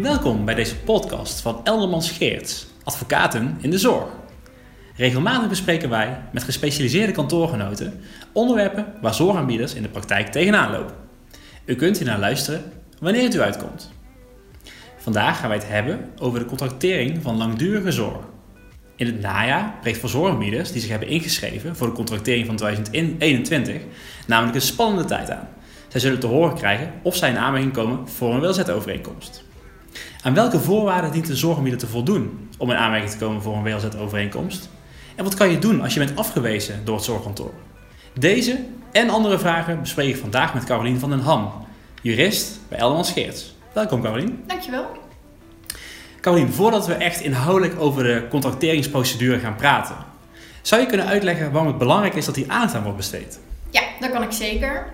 Welkom bij deze podcast van Eldermans Geerts, advocaten in de zorg. Regelmatig bespreken wij met gespecialiseerde kantoorgenoten onderwerpen waar zorgaanbieders in de praktijk tegenaan lopen. U kunt hier naar luisteren wanneer het u uitkomt. Vandaag gaan wij het hebben over de contractering van langdurige zorg. In het najaar breekt voor zorgaanbieders die zich hebben ingeschreven voor de contractering van 2021 namelijk een spannende tijd aan. Zij zullen te horen krijgen of zij in aanmerking komen voor een WLZ-overeenkomst. Aan welke voorwaarden dient de zorgaanbieder te voldoen om in aanmerking te komen voor een WLZ-overeenkomst? En wat kan je doen als je bent afgewezen door het zorgkantoor? Deze en andere vragen bespreek ik vandaag met Carolien van den Ham, jurist bij Elderman Geerts. Welkom Carolien. Dankjewel. Carolien, voordat we echt inhoudelijk over de contracteringsprocedure gaan praten, zou je kunnen uitleggen waarom het belangrijk is dat die aandacht aan wordt besteed? Ja, dat kan ik zeker.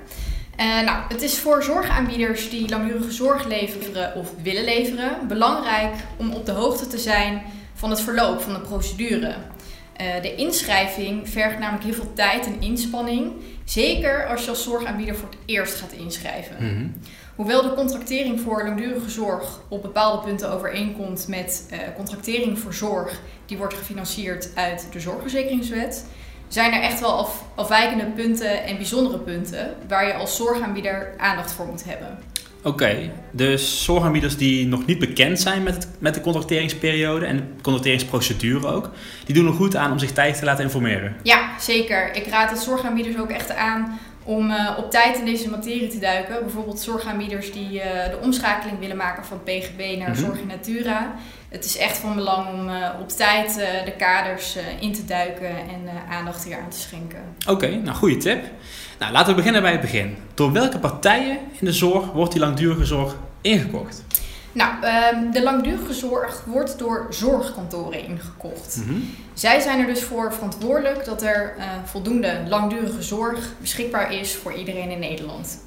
Uh, nou, het is voor zorgaanbieders die langdurige zorg leveren of willen leveren belangrijk om op de hoogte te zijn van het verloop van de procedure. Uh, de inschrijving vergt namelijk heel veel tijd en inspanning, zeker als je als zorgaanbieder voor het eerst gaat inschrijven. Mhm. Hoewel de contractering voor langdurige zorg op bepaalde punten overeenkomt met uh, contractering voor zorg die wordt gefinancierd uit de zorgverzekeringswet, zijn er echt wel af, afwijkende punten en bijzondere punten waar je als zorgaanbieder aandacht voor moet hebben. Oké, dus zorgaanbieders die nog niet bekend zijn met, het, met de contracteringsperiode en de contracteringsprocedure ook, die doen er goed aan om zich tijd te laten informeren. Ja, zeker. Ik raad het zorgaanbieders ook echt aan om uh, op tijd in deze materie te duiken. Bijvoorbeeld zorgaanbieders die uh, de omschakeling willen maken van PGB naar Mhm. Zorg in Natura. Het is echt van belang om uh, op tijd de kaders in te duiken en aandacht hier aan te schenken. Oké, nou goede tip. Nou, laten we beginnen bij het begin. Door welke partijen in de zorg wordt die langdurige zorg ingekocht? Nou, um, de langdurige zorg wordt door zorgkantoren ingekocht. Mhm. Zij zijn er dus voor verantwoordelijk dat er voldoende langdurige zorg beschikbaar is voor iedereen in Nederland.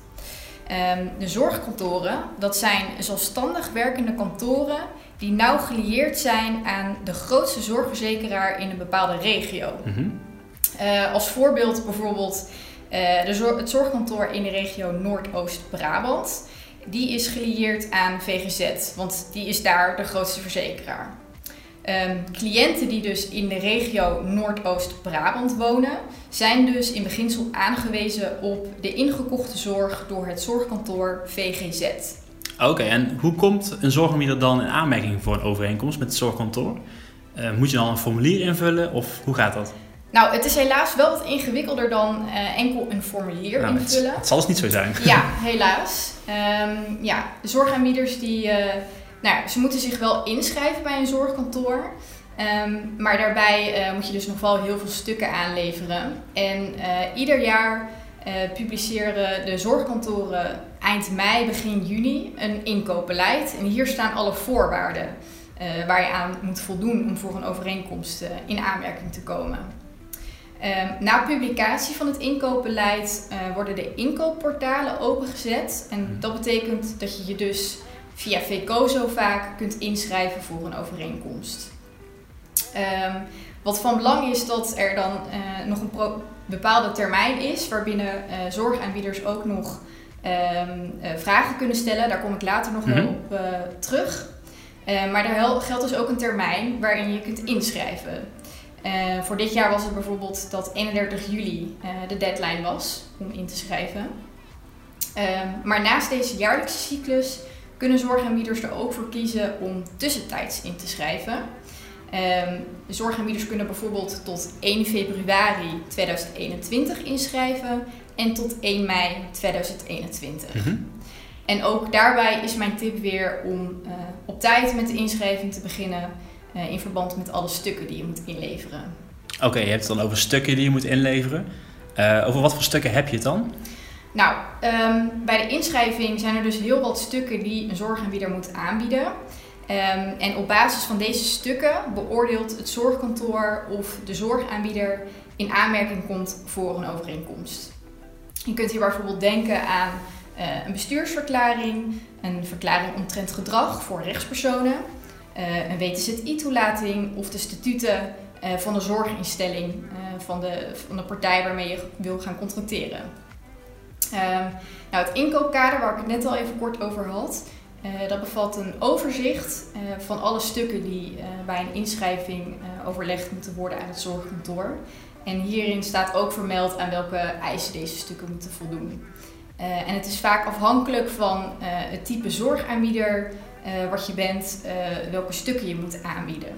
Um, de zorgkantoren, dat zijn zelfstandig werkende kantoren die nauw gelieerd zijn aan de grootste zorgverzekeraar in een bepaalde regio. Mhm. Uh, als voorbeeld bijvoorbeeld uh, de zor het zorgkantoor in de regio Noordoost-Brabant. Die is gelieerd aan VGZ, want die is daar de grootste verzekeraar. Um, cliënten die dus in de regio Noordoost-Brabant wonen, zijn dus in beginsel aangewezen op de ingekochte zorg door het zorgkantoor VGZ. Oké, okay, en hoe komt een zorgaanbieder dan in aanmerking voor een overeenkomst met het zorgkantoor? Uh, moet je dan een formulier invullen of hoe gaat dat? Nou, het is helaas wel wat ingewikkelder dan uh, enkel een formulier nou, invullen. Het, het zal dus niet zo zijn. Ja, helaas. Um, ja, de zorgaanbieders die, uh, nou, ja, ze moeten zich wel inschrijven bij een zorgkantoor. Um, maar daarbij moet je dus nog wel heel veel stukken aanleveren. En ieder jaar publiceren de zorgkantoren eind mei, begin juni een inkoopbeleid. En hier staan alle voorwaarden waar je aan moet voldoen om voor een overeenkomst in aanmerking te komen. Um, na publicatie van het inkoopbeleid worden de inkoopportalen opengezet. En dat betekent dat je je dus via VCOZO vaak kunt inschrijven voor een overeenkomst. Um, wat van belang is dat er dan nog een bepaalde termijn is waarbinnen uh, zorgaanbieders ook nog um, vragen kunnen stellen. Daar kom ik later nog mm -hmm. wel op terug. maar er geldt dus ook een termijn waarin je kunt inschrijven. Uh, voor dit jaar was het bijvoorbeeld dat 31 juli uh, de deadline was om in te schrijven. Uh, maar naast deze jaarlijkse cyclus kunnen zorgaanbieders er ook voor kiezen om tussentijds in te schrijven. De zorgaanbieders kunnen bijvoorbeeld tot 1 februari 2021 inschrijven en tot 1 mei 2021. Mhm. En ook daarbij is mijn tip weer om uh, op tijd met de inschrijving te beginnen uh, in verband met alle stukken die je moet inleveren. Oké, okay, je hebt het dan over stukken die je moet inleveren. Uh, over wat voor stukken heb je het dan? Nou, um, bij de inschrijving zijn er dus heel wat stukken die een zorgaanbieder moet aanbieden. Um, en op basis van deze stukken beoordeelt het zorgkantoor of de zorgaanbieder in aanmerking komt voor een overeenkomst. Je kunt hier bijvoorbeeld denken aan uh, een bestuursverklaring, een verklaring omtrent gedrag voor rechtspersonen, uh, een WTZI-toelating of de statuten uh, van de zorginstelling van, de, van de partij waarmee je wil gaan contracteren. Um, nou, het inkoopkader, waar ik het net al even kort over had, dat bevat een overzicht van alle stukken die bij een inschrijving overlegd moeten worden aan het zorgkantoor. En hierin staat ook vermeld aan welke eisen deze stukken moeten voldoen. en het is vaak afhankelijk van het type zorgaanbieder wat je bent, welke stukken je moet aanbieden.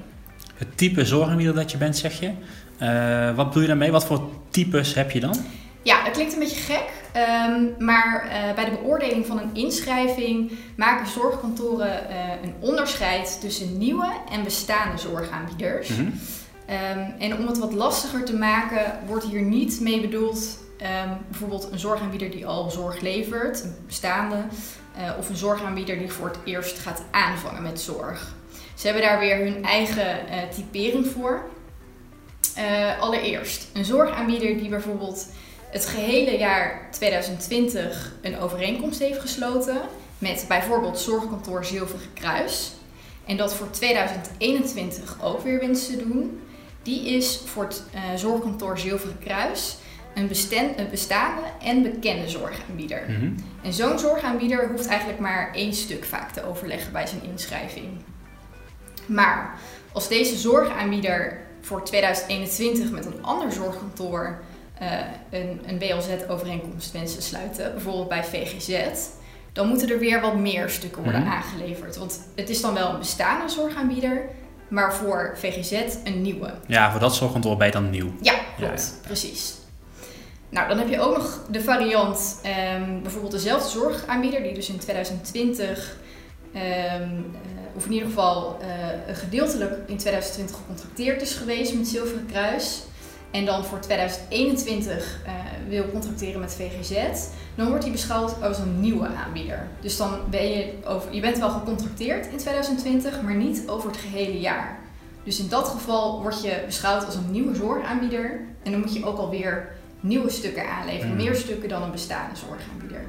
Het type zorgaanbieder dat je bent, zeg je? wat bedoel je daarmee? Wat voor types heb je dan? Ja, dat klinkt een beetje gek, ehm, maar uh, bij de beoordeling van een inschrijving maken zorgkantoren uh, een onderscheid tussen nieuwe en bestaande zorgaanbieders. Mm -hmm. um, en om het wat lastiger te maken, wordt hier niet mee bedoeld um, bijvoorbeeld een zorgaanbieder die al zorg levert, een bestaande, uh, of een zorgaanbieder die voor het eerst gaat aanvangen met zorg. Ze hebben daar weer hun eigen typering voor. allereerst, een zorgaanbieder die bijvoorbeeld het gehele jaar 2020 een overeenkomst heeft gesloten met bijvoorbeeld Zorgkantoor Zilveren Kruis. En dat voor 2021 ook weer wenst te doen. Die is voor het uh, Zorgkantoor Zilveren Kruis een, bestand, een bestaande en bekende zorgaanbieder. Mhm. En zo'n zorgaanbieder hoeft eigenlijk maar één stuk vaak te overleggen bij zijn inschrijving. Maar als deze zorgaanbieder voor 2021 met een ander zorgkantoor uh, een, een BLZ-overeenkomst wensen sluiten, bijvoorbeeld bij VGZ, dan moeten er weer wat meer stukken worden mhm. aangeleverd. Want het is dan wel een bestaande zorgaanbieder, maar voor VGZ een nieuwe. Ja, voor dat zorgkantoor ben je dan nieuw. Ja, klopt. Precies. Nou, dan heb je ook nog de variant, um, bijvoorbeeld dezelfde zorgaanbieder, die dus in 2020, um, uh, of in ieder geval uh, gedeeltelijk in 2020 gecontracteerd is geweest met Zilveren Kruis en dan voor 2021 uh, eh, wil contracteren met VGZ, dan wordt die beschouwd als een nieuwe aanbieder. Dus dan ben je, over, je bent wel gecontracteerd in 2020, maar niet over het gehele jaar. Dus in dat geval word je beschouwd als een nieuwe zorgaanbieder en dan moet je ook alweer nieuwe stukken aanleveren, mm. meer stukken dan een bestaande zorgaanbieder.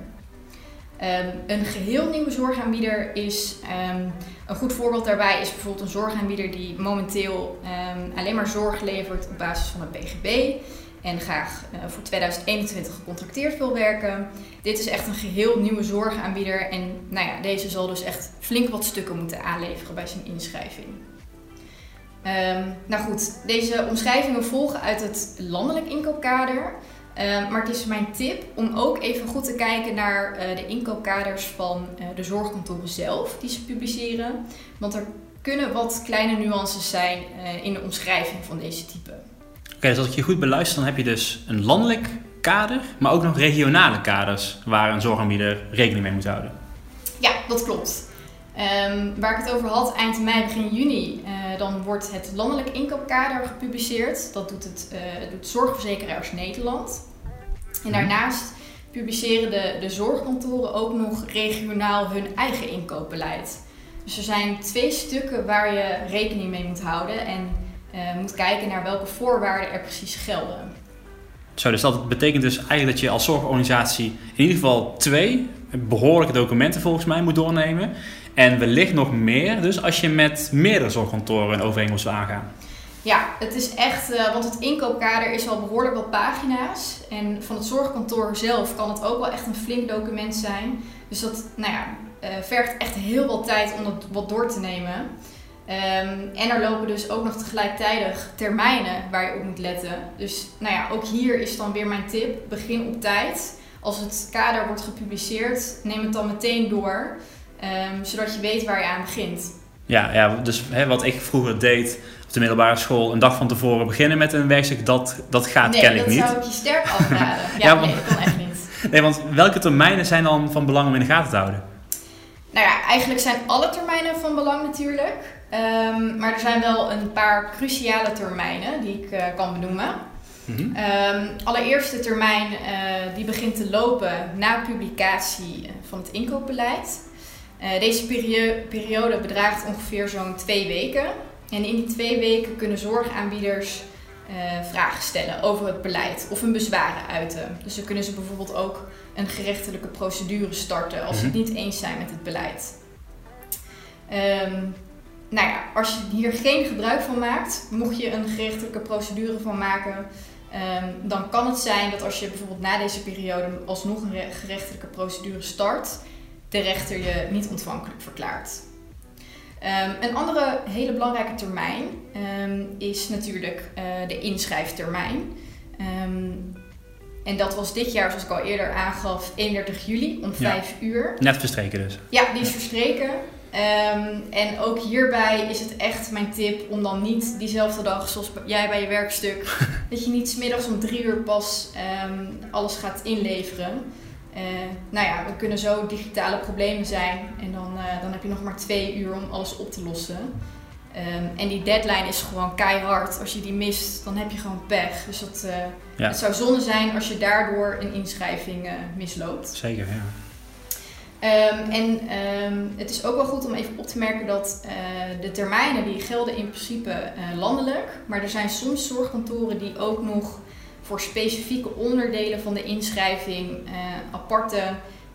Um, een geheel nieuwe zorgaanbieder is um, een goed voorbeeld daarbij is bijvoorbeeld een zorgaanbieder die momenteel um, alleen maar zorg levert op basis van een PGB en graag uh, voor 2021 gecontracteerd wil werken. Dit is echt een geheel nieuwe zorgaanbieder en nou ja, deze zal dus echt flink wat stukken moeten aanleveren bij zijn inschrijving. nou goed, deze omschrijvingen volgen uit het landelijk inkoopkader. Uh, maar het is mijn tip om ook even goed te kijken naar uh, de inkoopkaders van uh, de zorgkantoren zelf die ze publiceren. Want er kunnen wat kleine nuances zijn in de omschrijving van deze type. Oké, okay, dus als ik je goed beluister, dan heb je dus een landelijk kader, maar ook nog regionale kaders waar een zorgaanbieder rekening mee moet houden. Ja, dat klopt. Um, waar ik het over had, eind mei, begin juni, dan wordt het landelijk inkoopkader gepubliceerd. Dat doet, het, doet Zorgverzekeraars Nederland. En mhm. daarnaast publiceren de, de zorgkantoren ook nog regionaal hun eigen inkoopbeleid. Dus er zijn twee stukken waar je rekening mee moet houden en uh, moet kijken naar welke voorwaarden er precies gelden. Zo, dus dat betekent dus eigenlijk dat je als zorgorganisatie in ieder geval twee behoorlijke documenten volgens mij moet doornemen. En wellicht nog meer, dus als je met meerdere zorgkantoren een overeenkomst wil aangaan. Ja, het is echt, uh, want het inkoopkader is al behoorlijk wat pagina's. En van het zorgkantoor zelf kan het ook wel echt een flink document zijn. Dus dat nou ja, uh, vergt echt heel veel tijd om dat wat door te nemen. Um, en er lopen dus ook nog tegelijkertijd termijnen waar je op moet letten. Dus nou ja, ook hier is dan weer mijn tip: begin op tijd. Als het kader wordt gepubliceerd, neem het dan meteen door. Um, zodat je weet waar je aan begint. Ja, ja dus hè, wat ik vroeger deed op de middelbare school, een dag van tevoren beginnen met een werkstuk, dat, dat gaat nee, kennelijk niet. Nee, dat zou ik je sterk afraden. Ja, ja nee, dat kan echt niet. Nee, want welke termijnen zijn dan van belang om in de gaten te houden? Nou ja, eigenlijk zijn alle termijnen van belang natuurlijk. Um, maar er zijn wel een paar cruciale termijnen die ik uh, kan benoemen. Mm -hmm. um, allereerst de termijn uh, die begint te lopen na publicatie van het inkoopbeleid. Uh, deze periode bedraagt ongeveer zo'n twee weken. En in die twee weken kunnen zorgaanbieders uh, vragen stellen over het beleid of hun bezwaren uiten. Dus dan kunnen ze bijvoorbeeld ook een gerechtelijke procedure starten als ze het mhm. niet eens zijn met het beleid. Um, nou ja, als je hier geen gebruik van maakt, mocht je een gerechtelijke procedure van maken, um, dan kan het zijn dat als je bijvoorbeeld na deze periode alsnog een gerechtelijke procedure start, de rechter je niet ontvankelijk verklaart. Ehm, een andere hele belangrijke termijn ehm, is natuurlijk uh, de inschrijftermijn. Um, en dat was dit jaar, zoals ik al eerder aangaf, 31 juli om 5 uur. Net verstreken dus. Ja, die is verstreken. en ook hierbij is het echt mijn tip om dan niet diezelfde dag, zoals jij bij je werkstuk, dat je niet smiddags om drie uur pas alles gaat inleveren. Uh, nou ja, er kunnen zo digitale problemen zijn en dan, uh, dan heb je nog maar twee uur om alles op te lossen. Um, en die deadline is gewoon keihard. Als je die mist, dan heb je gewoon pech. Dus dat, uh, ja. het zou zonde zijn als je daardoor een inschrijving misloopt. Zeker, ja. Um, en um, het is ook wel goed om even op te merken dat de termijnen die gelden in principe landelijk. Maar er zijn soms zorgkantoren die ook nog voor specifieke onderdelen van de inschrijving uh, aparte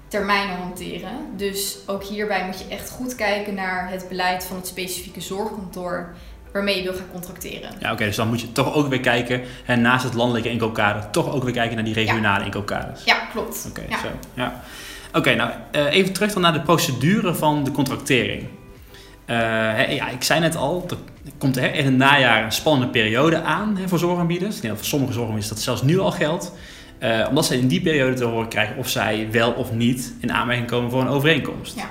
termijnen hanteren. Dus ook hierbij moet je echt goed kijken naar het beleid van het specifieke zorgkantoor waarmee je wil gaan contracteren. Ja, oké, dus dan moet je toch ook weer kijken, en naast het landelijke inkoopkader, toch ook weer kijken naar die regionale ja. inkoopkaders. Ja, klopt. Oké, ja. zo. Ja. Oké, nou uh, even terug dan naar de procedure van de contractering. Uh, ja, ik zei net al, er komt er in het najaar een spannende periode aan hè, voor zorgaanbieders. Ik denk dat voor sommige zorgaanbieders dat zelfs nu al geldt. Uh, omdat ze in die periode te horen krijgen of zij wel of niet in aanmerking komen voor een overeenkomst. Ja.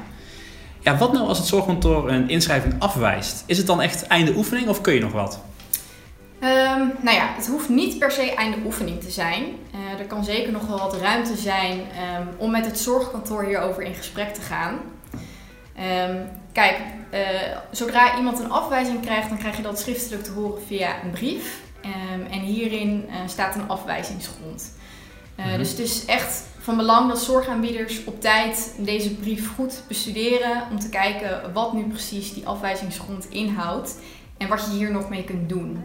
Ja, wat nou als het zorgkantoor een inschrijving afwijst? Is het dan echt einde oefening of kun je nog wat? Um, nou ja, het hoeft niet per se einde oefening te zijn. Uh, er kan zeker nog wel wat ruimte zijn um, om met het zorgkantoor hierover in gesprek te gaan. Um, kijk, uh, zodra iemand een afwijzing krijgt, dan krijg je dat schriftelijk te horen via een brief. Um, en hierin uh, staat een afwijzingsgrond. Uh, mm -hmm. Dus het is echt van belang dat zorgaanbieders op tijd deze brief goed bestuderen om te kijken wat nu precies die afwijzingsgrond inhoudt en wat je hier nog mee kunt doen.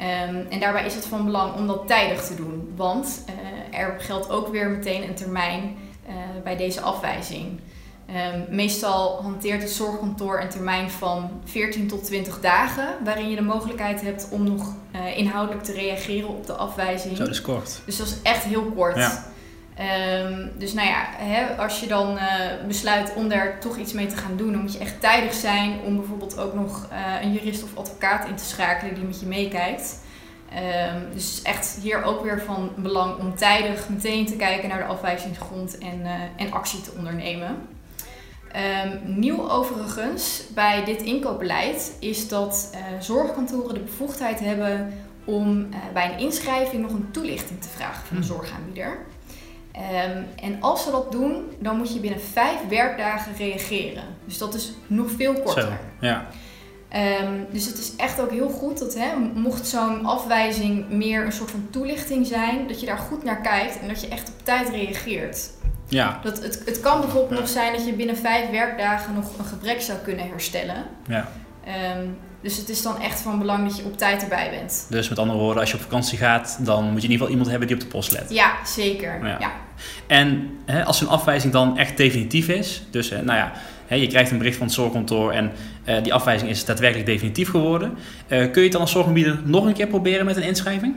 Um, en daarbij is het van belang om dat tijdig te doen, want er geldt ook weer meteen een termijn bij deze afwijzing. Um, meestal hanteert het zorgkantoor een termijn van 14 tot 20 dagen, waarin je de mogelijkheid hebt om nog uh, inhoudelijk te reageren op de afwijzing. Zo, dat is kort. Dus dat is echt heel kort. Ja. Um, dus nou ja, hè, als je dan uh, besluit om daar toch iets mee te gaan doen, dan moet je echt tijdig zijn om bijvoorbeeld ook nog uh, een jurist of advocaat in te schakelen die met je meekijkt. Um, dus echt hier ook weer van belang om tijdig meteen te kijken naar de afwijzingsgrond en, en actie te ondernemen. Um, nieuw overigens bij dit inkoopbeleid is dat uh, zorgkantoren de bevoegdheid hebben om uh, bij een inschrijving nog een toelichting te vragen van de zorgaanbieder. Um, en als ze dat doen, dan moet je binnen vijf werkdagen reageren. Dus dat is nog veel korter. Zo, ja. Um, dus het is echt ook heel goed dat, hè, mocht zo'n afwijzing meer een soort van toelichting zijn, dat je daar goed naar kijkt en dat je echt op tijd reageert. Ja. Dat het, het kan bijvoorbeeld ja. nog zijn dat je binnen vijf werkdagen nog een gebrek zou kunnen herstellen. Ja. Um, dus het is dan echt van belang dat je op tijd erbij bent. Dus met andere woorden, als je op vakantie gaat, dan moet je in ieder geval iemand hebben die op de post let. Ja, zeker. Ja. ja. En hè, als een afwijzing dan echt definitief is, dus nou ja, hè, je krijgt een bericht van het zorgkantoor en uh, die afwijzing is daadwerkelijk definitief geworden, uh, kun je het dan als zorgaanbieder nog een keer proberen met een inschrijving?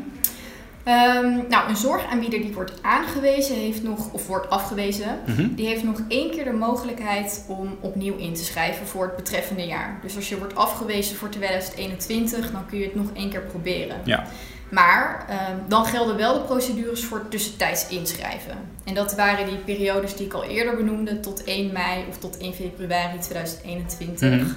Um, nou, een zorgaanbieder die wordt aangewezen heeft nog, of wordt afgewezen, Mhm. die heeft nog één keer de mogelijkheid om opnieuw in te schrijven voor het betreffende jaar. Dus als je wordt afgewezen voor 2021, dan kun je het nog één keer proberen. Ja. Maar um, dan gelden wel de procedures voor tussentijds inschrijven. En dat waren die periodes die ik al eerder benoemde, tot 1 mei of tot 1 februari 2021. Mhm.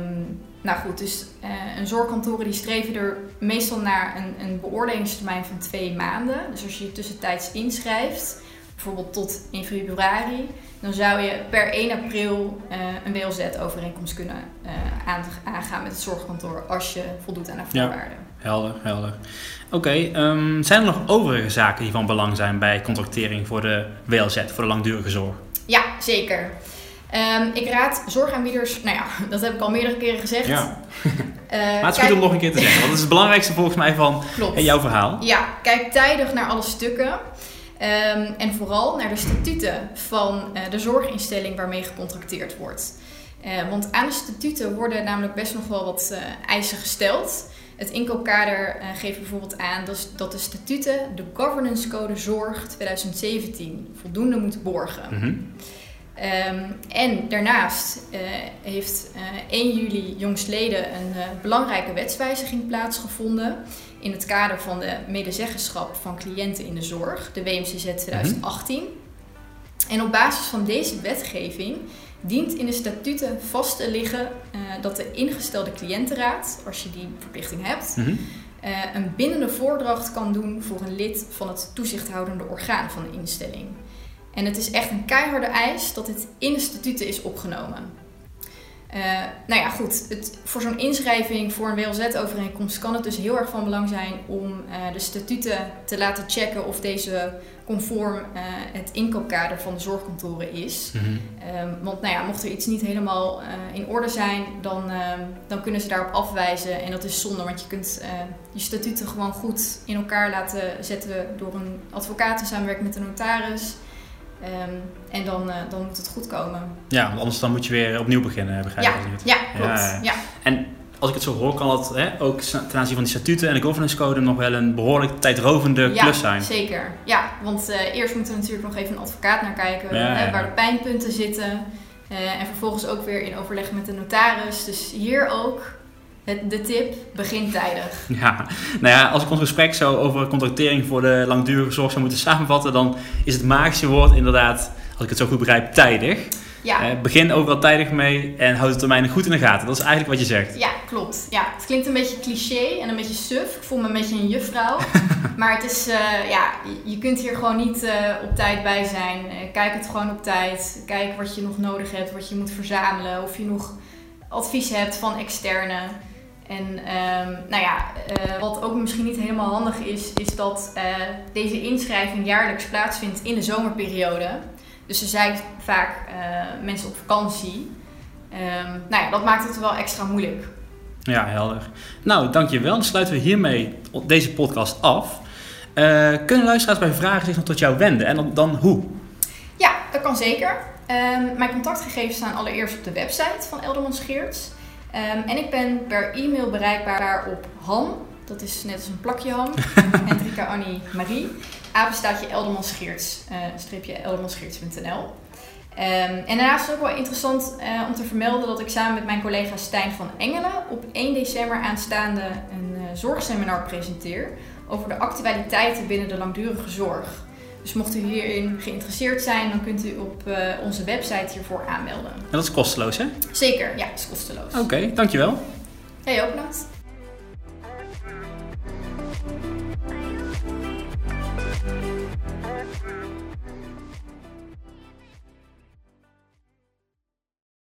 Um, nou goed, dus uh, een zorgkantoren die streven er meestal naar een, een beoordelingstermijn van twee maanden. Dus als je je tussentijds inschrijft, bijvoorbeeld tot 1 februari, dan zou je per 1 april uh, een WLZ-overeenkomst kunnen uh, aangaan met het zorgkantoor als je voldoet aan de voorwaarden. Ja, helder, helder. Oké, okay, um, zijn er nog overige zaken die van belang zijn bij contractering voor de WLZ, voor de langdurige zorg? Ja, zeker. Um, ik raad zorgaanbieders, nou ja, dat heb ik al meerdere keren gezegd. Ja. uh, maar het is goed om nog een keer te zeggen, want dat is het belangrijkste volgens mij van Klopt. jouw verhaal. Ja, kijk tijdig naar alle stukken. Um, en vooral naar de statuten van uh, de zorginstelling waarmee gecontracteerd wordt. Uh, want aan de statuten worden namelijk best nog wel wat eisen gesteld. Het inkoopkader geeft bijvoorbeeld aan dat, dat de statuten de Governance Code Zorg 2017 voldoende moeten borgen. Mm -hmm. Ehm, en daarnaast uh, heeft uh, 1 juli jongstleden een uh, belangrijke wetswijziging plaatsgevonden in het kader van de medezeggenschap van cliënten in de zorg, de WMCZ 2018. Mm -hmm. En op basis van deze wetgeving dient in de statuten vast te liggen dat de ingestelde cliëntenraad, als je die verplichting hebt, mm -hmm. een bindende voordracht kan doen voor een lid van het toezichthoudende orgaan van de instelling. En het is echt een keiharde eis dat dit in de statuten is opgenomen. Uh, nou ja, goed. Het, voor zo'n inschrijving voor een WLZ-overeenkomst kan het dus heel erg van belang zijn om uh, de statuten te laten checken of deze conform uh, het inkoopkader van de zorgkantoren is. Mm -hmm. want nou ja, mocht er iets niet helemaal in orde zijn, dan, dan kunnen ze daarop afwijzen. En dat is zonde, want je kunt je statuten gewoon goed in elkaar laten zetten door een advocaat in samenwerking met een notaris. Um, en dan, uh, dan moet het goed komen. Ja, want anders dan moet je weer opnieuw beginnen, begrijp ja, ik niet. Ja, klopt. Ja, ja. En als ik het zo hoor, kan dat hè, ook ten aanzien van die statuten en de governance code nog wel een behoorlijk tijdrovende ja, klus zijn. zeker. Ja, want uh, eerst moet er natuurlijk nog even een advocaat naar kijken hè, waar de pijnpunten zitten. Uh, en vervolgens ook weer in overleg met de notaris. Dus hier ook het, de tip, begin tijdig. Ja, nou ja, als ik ons gesprek zo over contractering voor de langdurige zorg zou moeten samenvatten, dan is het magische woord inderdaad, als ik het zo goed begrijp, tijdig. Ja. Eh, begin overal tijdig mee en houd de termijnen goed in de gaten. Dat is eigenlijk wat je zegt. Ja, klopt. Ja, het klinkt een beetje cliché en een beetje suf. Ik voel me een beetje een juffrouw. maar het is, uh, ja, je kunt hier gewoon niet uh, op tijd bij zijn. kijk het gewoon op tijd. Kijk wat je nog nodig hebt, wat je moet verzamelen. Of je nog advies hebt van externe. En um, nou ja, uh, wat ook misschien niet helemaal handig is, is dat uh, deze inschrijving jaarlijks plaatsvindt in de zomerperiode. Dus er zijn vaak uh, mensen op vakantie. Um, nou ja, dat maakt het wel extra moeilijk. Ja, helder. Nou, dankjewel. Dan sluiten we hiermee deze podcast af. kunnen luisteraars bij vragen zich nog tot jou wenden? En dan, dan hoe? Ja, dat kan zeker. Um, mijn contactgegevens staan allereerst op de website van Elderman Scheerts. Um, en ik ben per e-mail bereikbaar op ham, dat is net als een plakje ham, Hendrika Annie Marie, apenstaatje eldermanscheerts, uh, streepje eldermanscheerts.nl. Um, en daarnaast is het ook wel interessant uh, om te vermelden dat ik samen met mijn collega Stijn van Engelen op 1 december aanstaande een uh, zorgseminar presenteer over de actualiteiten binnen de langdurige zorg. Dus mocht u hierin geïnteresseerd zijn, dan kunt u op uh, onze website hiervoor aanmelden. En dat is kosteloos, hè? Zeker, ja, het is kosteloos. Oké, okay, dankjewel. Jij ook bedankt.